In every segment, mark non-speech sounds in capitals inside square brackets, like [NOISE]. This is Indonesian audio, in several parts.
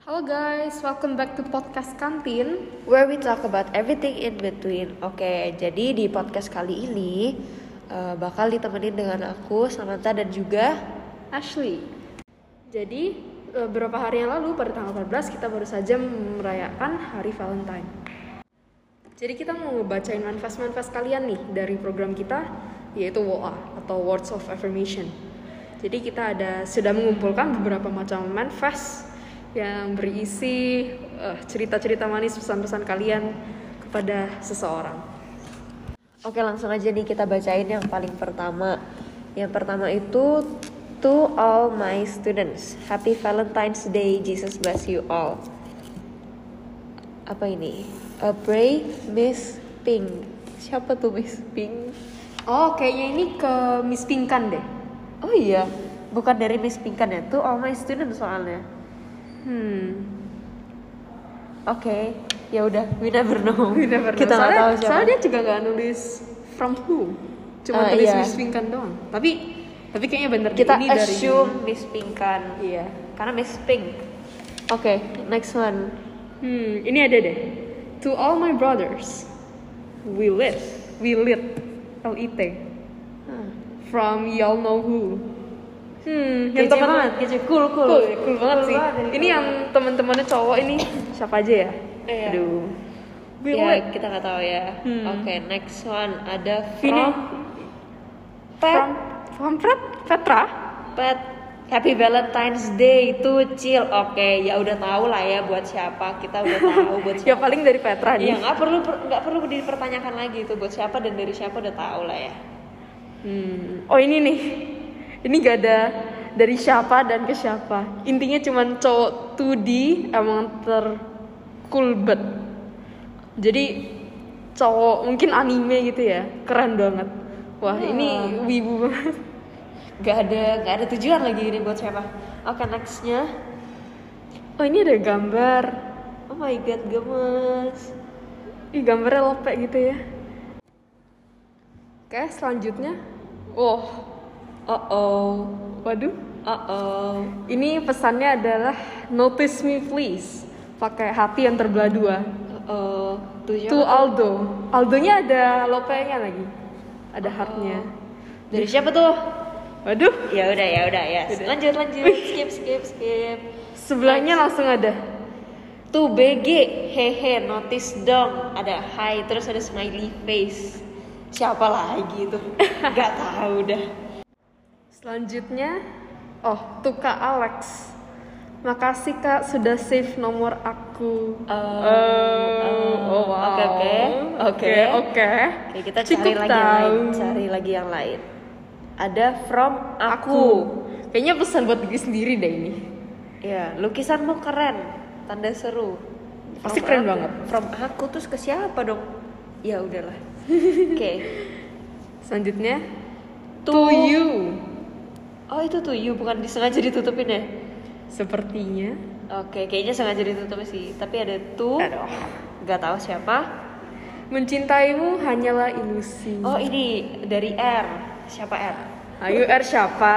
Halo guys, welcome back to podcast kantin. Where we talk about everything in between. Oke, jadi di podcast kali ini uh, bakal ditemenin dengan aku, Samantha dan juga Ashley. Jadi eh, beberapa hari yang lalu pada tanggal 14 kita baru saja merayakan Hari Valentine. Jadi kita mau ngebacain manifest-manifest kalian nih dari program kita yaitu WOA atau Words of Affirmation. Jadi kita ada sudah mengumpulkan beberapa macam manifest yang berisi eh, cerita-cerita manis pesan-pesan kalian kepada seseorang. Oke, langsung aja nih kita bacain yang paling pertama. Yang pertama itu To all my students, Happy Valentine's Day, Jesus bless you all. Apa ini? A brave Miss Pink. Siapa tuh Miss Pink? Oh, kayaknya ini ke Miss Pinkan deh. Oh iya, bukan dari Miss Pinkan ya. To all my students soalnya. Hmm. Oke, ya udah, we never know. [LAUGHS] We never know. Kita soalnya, tahu siapa. soalnya dia juga nggak nulis from who. Cuma Ah, tulis iya. Miss Pinkan doang. Tapi tapi kayaknya bener Kita ini dari assume Miss Pinkan. Iya. Karena Miss Pink. Oke, next one. Hmm, ini ada deh. To all my brothers, we lit, we lit, L I T. From y'all know who. Hmm, yang teman banget, kece cool cool. cool, cool banget sih. banget ini cool. yang teman-temannya cowok ini siapa aja ya? Iya. Aduh. Ya, lit. kita nggak tahu ya. Hmm. Oke, next one ada Ini from Pet. from from Pet, Petra. Pet. Happy Valentine's Day itu chill. Oke, ya udah tahu lah ya buat siapa. Kita udah tahu buat [LAUGHS] Ya siapa. paling dari Petra nih. Iya, nggak perlu per- nggak perlu dipertanyakan lagi itu buat siapa dan dari siapa udah tahu lah ya. Hmm. Oh ini nih, ini gak ada dari siapa dan ke siapa. Intinya cuman cowok 2D emang terkulbet. Jadi cowok mungkin anime gitu ya, keren banget. Wah ini wibu banget. Gak ada gak ada tujuan lagi ini buat siapa. Oke, nextnya. Oh ini ada gambar. Oh my god, gemes. Ih gambarnya lope gitu ya. Oke selanjutnya. Oh, Oh oh. waduh. Oh oh. Ini pesannya adalah notice me please. Pakai hati yang terbelah dua. Oh, tujuan To Aldo. Aldonya ada lopenya lagi. Ada heartnya. dari siapa tuh? Waduh. Ya udah ya udah ya. Udah. Lanjut lanjut. Skip skip skip. Sebelahnya langsung ada. Tuh BG, hehe, notice dong. Ada hi, terus ada smiley face. Siapa lagi tuh? [LAUGHS] Gak tahu dah. Selanjutnya, oh tuh Kak Alex. Makasih Kak sudah save nomor aku. Oh, oh, oh, wow. Oke oke oke Oke. Oke kita Cukup cari lagi yang lain. Cari lagi yang lain. Ada from Aku. aku. Kayaknya pesan buat diri sendiri deh ini. Ya, lukisanmu keren. Tanda seru. Pasti From keren aku. banget. From aku terus ke siapa dong? Ya udahlah. Oke. Selanjutnya, to, To- you. Oh itu tuh you bukan disengaja ditutupin ya? Sepertinya. Oke, kayaknya sengaja ditutup sih. Tapi ada tuh. Aduh. Gak tahu siapa. Mencintaimu hanyalah ilusi. Oh ini dari R. Siapa R? Ayo R siapa?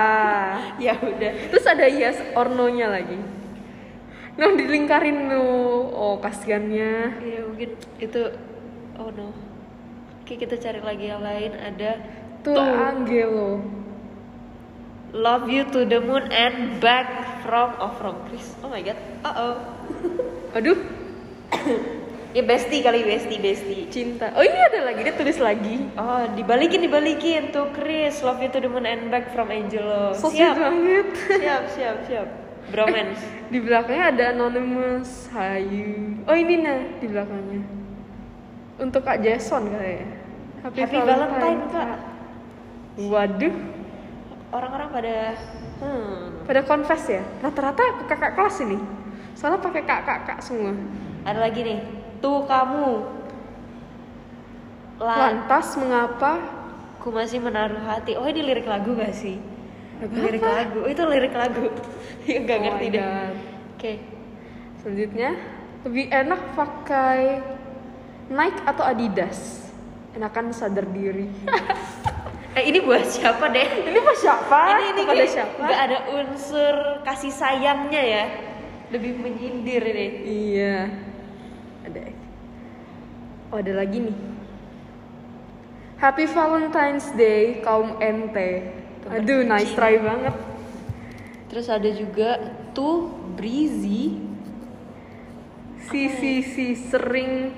[LAUGHS] Ya udah. Terus ada yes or no-nya lagi. Nah, dilingkarin no. Oh, kasihannya. Ya mungkin itu. Oh no. Oke kita cari lagi yang lain. Ada Tuh Angelo. Love you to the moon and back from oh from Chris. Oh my god. Uh oh. [LAUGHS] Aduh, [COUGHS] Ya bestie kali bestie bestie. cinta. Oh, ini ada lagi, dia tulis lagi. Oh dibalikin dibalikin tuh Chris. Love you to the moon and back from Angelo. So siap. banget. siap siap siap. Bromance. [LAUGHS] Di belakangnya ada anonymous Hayu. Oh, ini nah di belakangnya. Untuk Kak Jason kayaknya. Happy Valentine, Kak. Waduh, Orang-orang pada hmm. pada confess ya. Rata-rata kakak kelas ini. Soalnya pakai kakak-kakak semua. Ada lagi nih. Tuh kamu. Lan, Lantas mengapa ku masih menaruh hati. Oh ini lirik lagu gak sih? Lagu lirik lagu. Oh, itu lirik lagu. [LAUGHS] Ya gak Oh ngerti deh. Oke. Selanjutnya, lebih enak pakai Nike atau Adidas? Enakan sadar diri. [LAUGHS] Eh ini buat siapa deh? Ini pas siapa? ini ini Kepada siapa? nggak ada unsur kasih sayangnya ya. Lebih menyindir ini. Iya. Ada. Oh, ada lagi nih. Happy Valentine's Day kaum NT. Aduh, nice try banget. Terus ada juga tuh Breezy. Si si si sering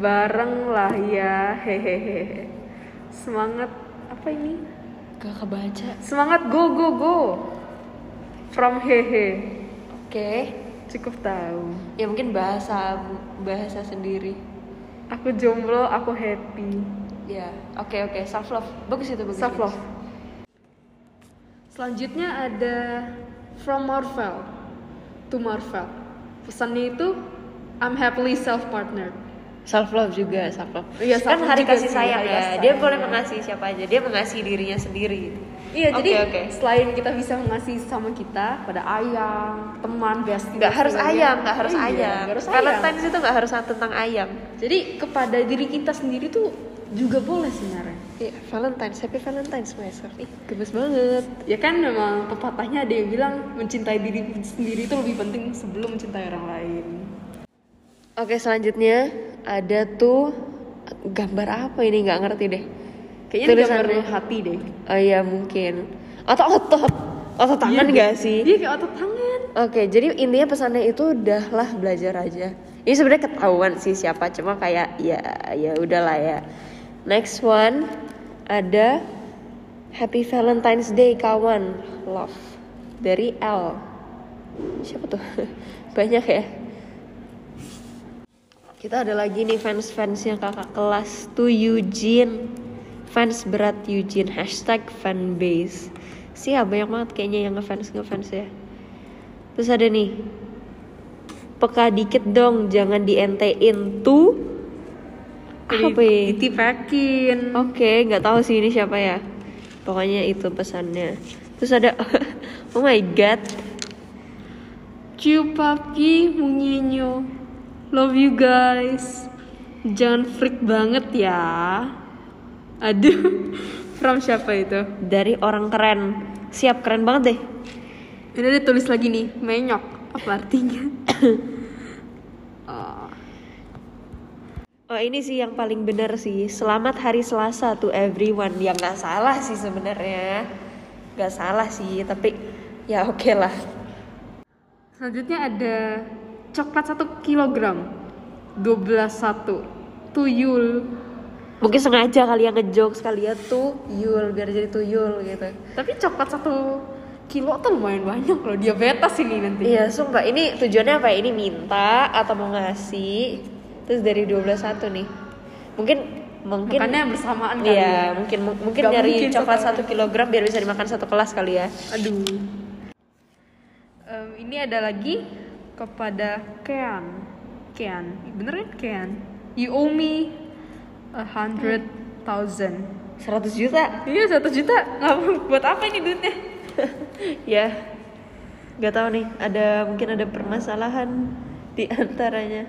bareng lah ya. Hehehe. Semangat apa ini? Gak kebaca. Semangat go go go. From hehe. Oke. Cukup tahu. Ya mungkin bahasa bahasa sendiri. Aku jomblo, aku happy. Ya, oke oke, self love. Bagus itu bagus. Self bagus. love. Selanjutnya ada from Marvel to Marvel. Pesannya itu I'm happily self partnered. Self love juga, self love. Iya, kan self-love hari juga kasih sih, sayang hari ya. kasih Dia boleh ya. mengasihi siapa aja. Dia mengasihi dirinya sendiri. Iya, Oke, jadi oke. selain kita bisa mengasihi sama kita pada ayam, teman, bestie, Nggak harus ayam, nggak harus Iya, ayam. harus ayam. Valentine's itu nggak harus tentang ayam. Jadi kepada diri kita sendiri tuh juga boleh sebenarnya. Iya, Valentine's, happy Valentine's myself. Ih, gemes banget. Ya kan memang pepatahnya ada yang bilang mencintai diri sendiri itu lebih penting sebelum mencintai orang lain. Oke, selanjutnya ada tuh gambar apa ini nggak ngerti deh. Kayaknya Tulisannya. ini gambar hati deh. Oh iya mungkin. Atau otot. Otot tangan Iya, nggak sih? Dia kayak otot tangan. Oke, jadi intinya pesannya itu udahlah belajar aja. Ini sebenarnya ketahuan sih siapa, cuma kayak ya ya udahlah ya. Next one ada Happy Valentine's Day kawan, love dari L. Siapa tuh? [LAUGHS] Banyak ya. Kita ada lagi nih fans-fansnya kakak kelas tuh Eugene. Fans berat Eugene. Hashtag fanbase. Siapa banyak banget kayaknya yang ngefans ngefans ya? Terus ada nih. Peka dikit dong jangan dientein tuh. Apa ya? Ditipekin. Oke nggak tahu sih ini siapa ya. Pokoknya itu pesannya. Terus ada [LAUGHS] Oh my god. Ciu papi munyenyo. Love you guys. Jangan freak banget ya. Aduh. [LAUGHS] From siapa itu? Dari orang keren Siap keren banget deh Ini ada tulis lagi nih, menyok. Apa artinya? [COUGHS] Oh, Oh ini sih yang paling bener sih. Selamat hari Selasa to everyone. Ya nggak salah sih sebenarnya. Nggak salah sih, tapi ya oke lah. Selanjutnya ada coklat 1 kilogram. 12 satu. Tuyul. Mungkin sengaja kali yang ngejokes kali ya tuh Yul biar jadi tuyul gitu. tapi coklat satu kilo tuh lumayan banyak loh diabetes ini nanti. Iya sumpah. Ini tujuannya apa ya? Ini minta atau mau ngasih? Terus dari 12 satu nih. Mungkin Mungkin makannya bersamaan kali Iya ya. mungkin mungkin nyari mungkin coklat satu kilogram biar bisa dimakan satu kelas kali ya. Aduh. Em, ini ada lagi kepada Kean. Kean. Bener kan Kean? You owe me a hundred thousand. 100 juta? Iya satu juta. Nggak buat apa ini duitnya? [LAUGHS] Ya. Nggak tahu nih ada mungkin ada permasalahan di antaranya.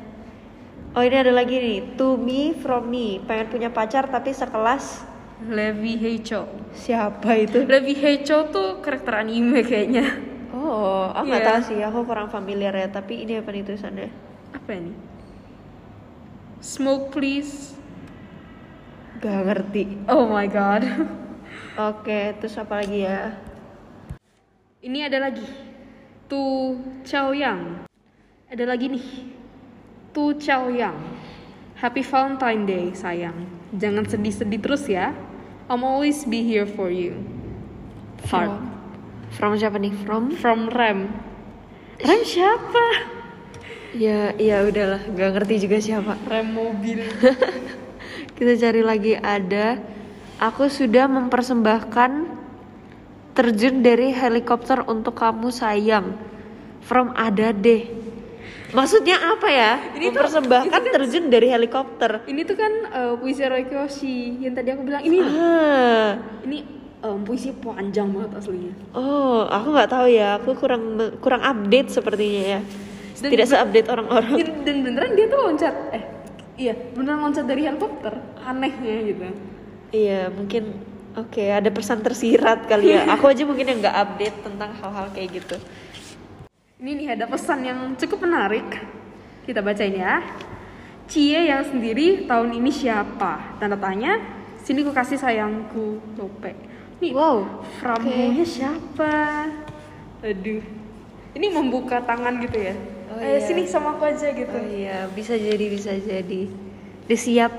Oh ini ada lagi nih. To me from me. Pengen punya pacar tapi sekelas. Levi Heicho siapa itu? Levi Heicho tuh karakter anime kayaknya oh aku nggak Iya. tahu sih aku kurang familiar ya tapi ini apa nih tulisannya? Apa ini? Smoke please. Gak ngerti. Oh my god. Oke terus apa lagi ya? Ini ada lagi. Tu Chao Yang ada lagi nih. Tu Chao Yang Happy Valentine Day sayang. Jangan sedih-sedih terus ya. I'm always be here for you. Heart from siapa nih? From? From Rem. Rem siapa? Ya ya udahlah gak ngerti juga siapa. Rem mobil. [LAUGHS] Kita cari lagi ada. Aku sudah mempersembahkan terjun dari helikopter untuk kamu sayang. From ada deh. Maksudnya apa ya? Ini tuh- mempersembahkan itu kan- terjun dari helikopter. Ini tuh kan eh, puisi Roy Kiyoshi yang tadi aku bilang ini. Ah. ini em, puisi panjang banget aslinya Oh, aku nggak tahu ya. Aku kurang kurang update sepertinya ya. Dan Tidak seupdate orang-orang. dan, dan beneran dia tuh loncat eh iya beneran loncat dari helikopter anehnya gitu Iya, mungkin Oke, ada pesan tersirat kali ya. Aku aja mungkin yang nggak update tentang hal-hal kayak gitu. Ini nih ada pesan yang cukup menarik. Kita bacain ya. Cie yang sendiri tahun ini siapa? Tanda tanya. Sini ku kasih sayangku. Lope. Nih, Wow. from who-nya siapa? Aduh. Ini membuka tangan gitu ya. Oh, eh, iya. sini sama aku aja gitu. Oh iya, bisa jadi, bisa jadi. Dia siap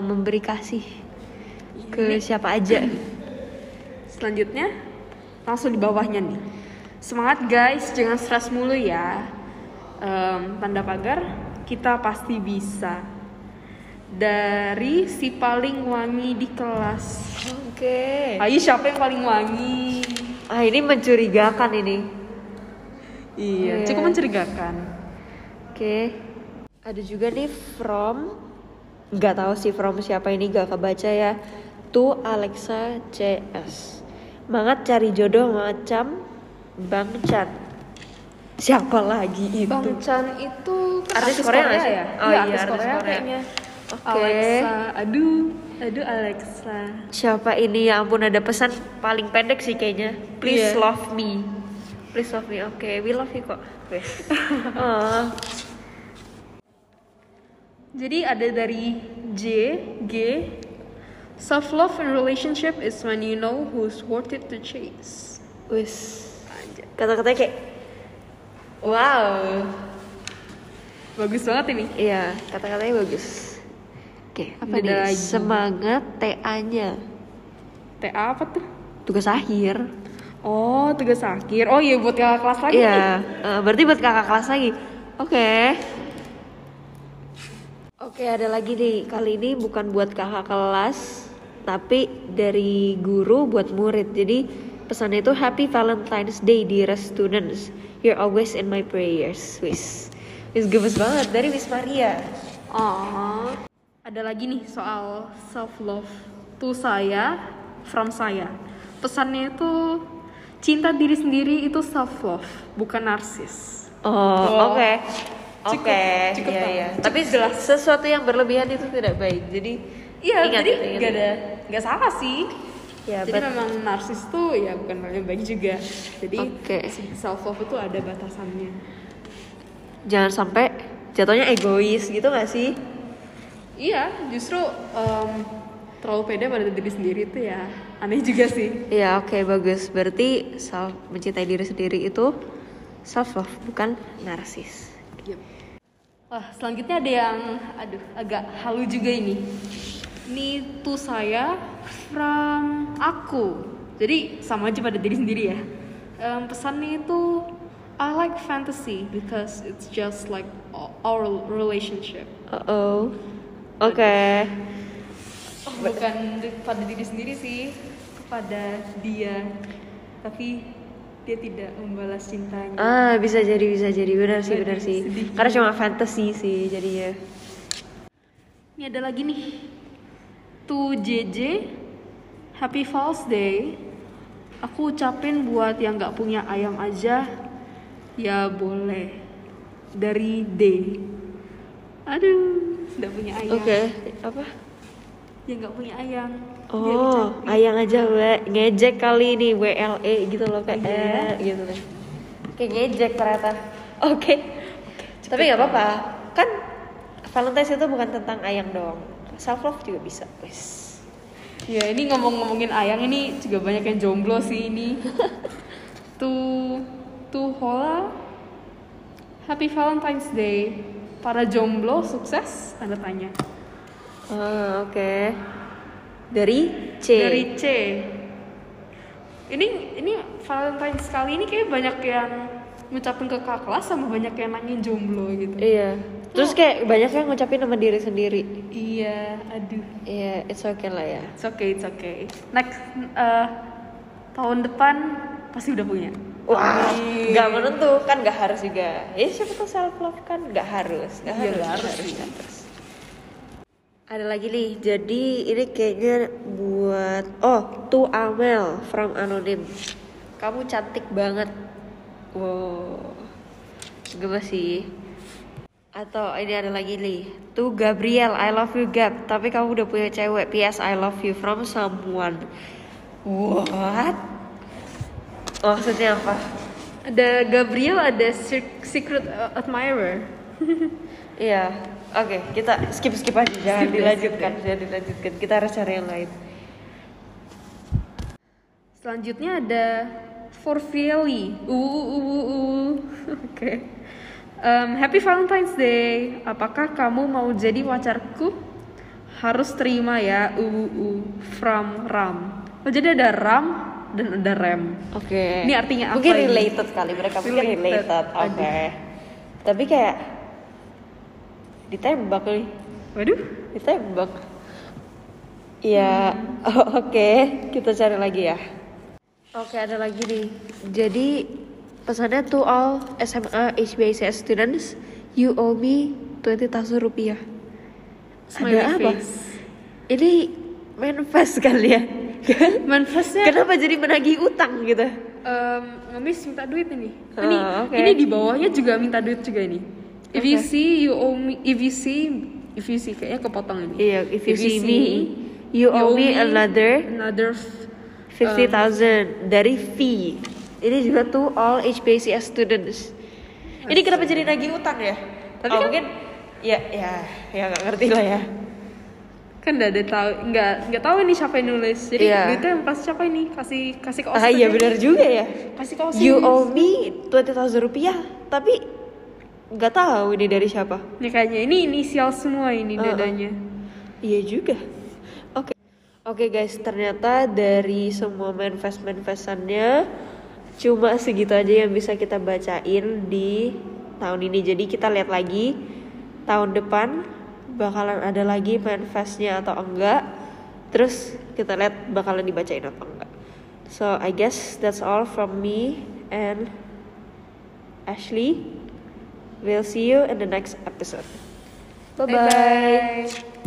memberi kasih ke siapa aja. [CLEARS THROAT] Selanjutnya langsung di bawahnya nih. Semangat guys, jangan stres mulu ya. Em, tanda pagar, kita pasti bisa. Dari si paling wangi di kelas. Oke. Ayo siapa yang paling wangi? Ah ini mencurigakan ini. Iya, Iya. cukup mencurigakan. Oke. Ada juga nih from nggak tahu sih from siapa ini gak kebaca ya. To Alexa CS. Semangat cari jodoh macam Bang Chan. Siapa lagi itu? Bang Chan itu kan Artis Korea sih? ya? Oh iya, iya, artis artis Korea, Korea. kayaknya. Oke. Alexa, aduh, aduh Alexa. Siapa ini ya ampun ada pesan paling pendek sih kayaknya. Please Iya. love me. Please love me. Oke, we love you kok. [LAUGHS] Oh. Jadi ada dari J, G. Self love in relationship is when you know who's worth it to chase. Wes. Kata-katanya kayak wow. Bagus banget ini. Iya, kata-katanya bagus. Oke, apa Beda nih? lagi. Semangat TA-nya. TA apa tuh? Tugas akhir. Oh, tugas akhir. Oh iya buat kakak kelas lagi. Iya, eh, berarti buat kakak kelas lagi. Oke. Oke, ada lagi nih. Kali ini bukan buat kakak kelas, tapi dari guru buat murid. Jadi pesannya itu Happy Valentine's Day dear students. You're always in my prayers. Wis. Wis gemes banget dari Miss Maria. Oh. Ada lagi nih soal self love. Tuh saya, from saya. Pesannya itu cinta diri sendiri itu self love, bukan narsis. Oh, Oh. oke. Cukup- Oke, cukup iya iya. Cukup Tapi jelas. sesuatu yang berlebihan itu tidak baik. Jadi Iya, ingat jadi ingat nggak itu. ada nggak salah sih. Ya, jadi but- memang narsis tuh ya bukan hal yang baik juga. Jadi Oke. self love itu ada batasannya. jangan sampai jatuhnya egois gitu gak sih? Iya, justru em, terlalu pede pada diri sendiri itu ya aneh juga sih. Iya oke bagus. Berarti self mencintai diri sendiri itu self love bukan narsis. Wah, selanjutnya ada yang aduh agak halu juga ini. Ini tuh saya from aku. Jadi sama aja pada diri sendiri ya. Em, pesannya itu I like fantasy because it's just like our relationship. Uh oh. Oke. Bukan di- pada diri sendiri sih, kepada dia. Tapi dia tidak membalas cintanya. Ah bisa jadi bisa jadi benar sih benar sih. sedih. Karena cuma fantasy sih jadinya. Ini ada lagi nih. To JJ, Happy Falls Day. Aku ucapin buat yang nggak punya ayam aja, ya boleh. Dari D. Aduh, nggak punya ayam. Oke. Apa? Yang nggak punya ayam. dia Oh, ayang aja we ngejek kali nih WLE gitu loh kayak Iya. eh, gitu kan. Kayak ngejek ternyata. Oke. Tapi nggak apa-apa. Kan Valentine's itu bukan tentang ayang doang. Self love juga bisa, wes. Ya ini ngomong-ngomongin ayang ini juga banyak yang jomblo sih ini. [LAUGHS] tuh tuh Hola, Happy Valentine's Day. Para jomblo sukses? Tanda tanya. Ah, oke. Dari C. Dari C. Ini ini Valentine's kali ini kayak banyak yang ngucapin ke kakak kelas sama banyak yang nanyain jomblo gitu. Iya. Terus kayak banyak yang ngucapin sama diri sendiri. Iya, aduh. Iya, it's okay lah ya. It's okay, it's okay. Next eh, tahun depan pasti udah punya. Wah, nggak menentu kan nggak harus juga. Ya siapa tuh self love kan nggak harus, nggak Iya, harus, nggak harus harus. Ada lagi nih, jadi ini kayaknya buat oh to Amel from Anonym. Kamu cantik banget. Wow, gemes sih. Atau ini ada lagi nih. Tuh Gabriel, I love you Gab. Tapi kamu udah punya cewek. PS I love you from someone. What? Maksudnya apa? Ada Gabriel, ada sec- secret admirer. [LAUGHS] Iya. Oke, kita skip skip aja. Jangan Skip dilanjutkan. Jangan dilanjutkan. Kita harus cari yang lain. Selanjutnya ada Forfieli. Uh, uh, uh, uh, uh. [LAUGHS] Oke. Um, Happy Valentine's Day. Apakah kamu mau jadi pacarku? Harus terima ya. Uh, uh, uh. From Ram. Oh, jadi ada Ram dan ada Rem. Oke. Ini artinya apa Mungkin ini? related kali mereka mungkin Related. related. Oke. Tapi kayak ditembak nih. Waduh. Ditembak. Ya, oh, [LAUGHS] oke. Kita cari lagi ya. Oke, ada lagi nih. Jadi pesannya to all SMA HBCS students, you owe me 20.000 rupiah. Smiley ada apa? Ini manifest [LAUGHS] kali ya? Manifestnya Kenapa jadi menagih utang gitu? um, ngemis minta duit ini. Ah, Ini oke. ini di bawahnya juga minta duit juga ini. If you see you owe me, if you see, if you see kayaknya kepotong ini. Iya, if you see me, you owe me another another f- 50,000 dari fee. Ini juga tuh all HBCS students. Ini kenapa jadi nagih utang ya? Tapi Oh, mungkin ya ya ya nggak ngerti lah ya. Kan nggak ada tahu nggak nggak tahu ini siapa yang nulis. Jadi Iya. duitnya yang pasti siapa ini? Kasih kasih ke Ah Ospek iya ya. benar juga ya. Kasih ke Ospek. You owe me 20,000 rupiah, tapi nggak tahu ini dari siapa. Ini kayaknya ini inisial semua ini Uh-uh. dadanya. Iya juga. Oke. Oke guys, ternyata dari semua manifest manifestannya cuma segitu aja yang bisa kita bacain di tahun ini. Jadi kita lihat lagi tahun depan bakalan ada lagi manifestnya atau enggak. Terus kita lihat bakalan dibacain apa enggak. So I guess that's all from me and Ashley. We'll see you in the next episode. Bye bye. Bye-bye.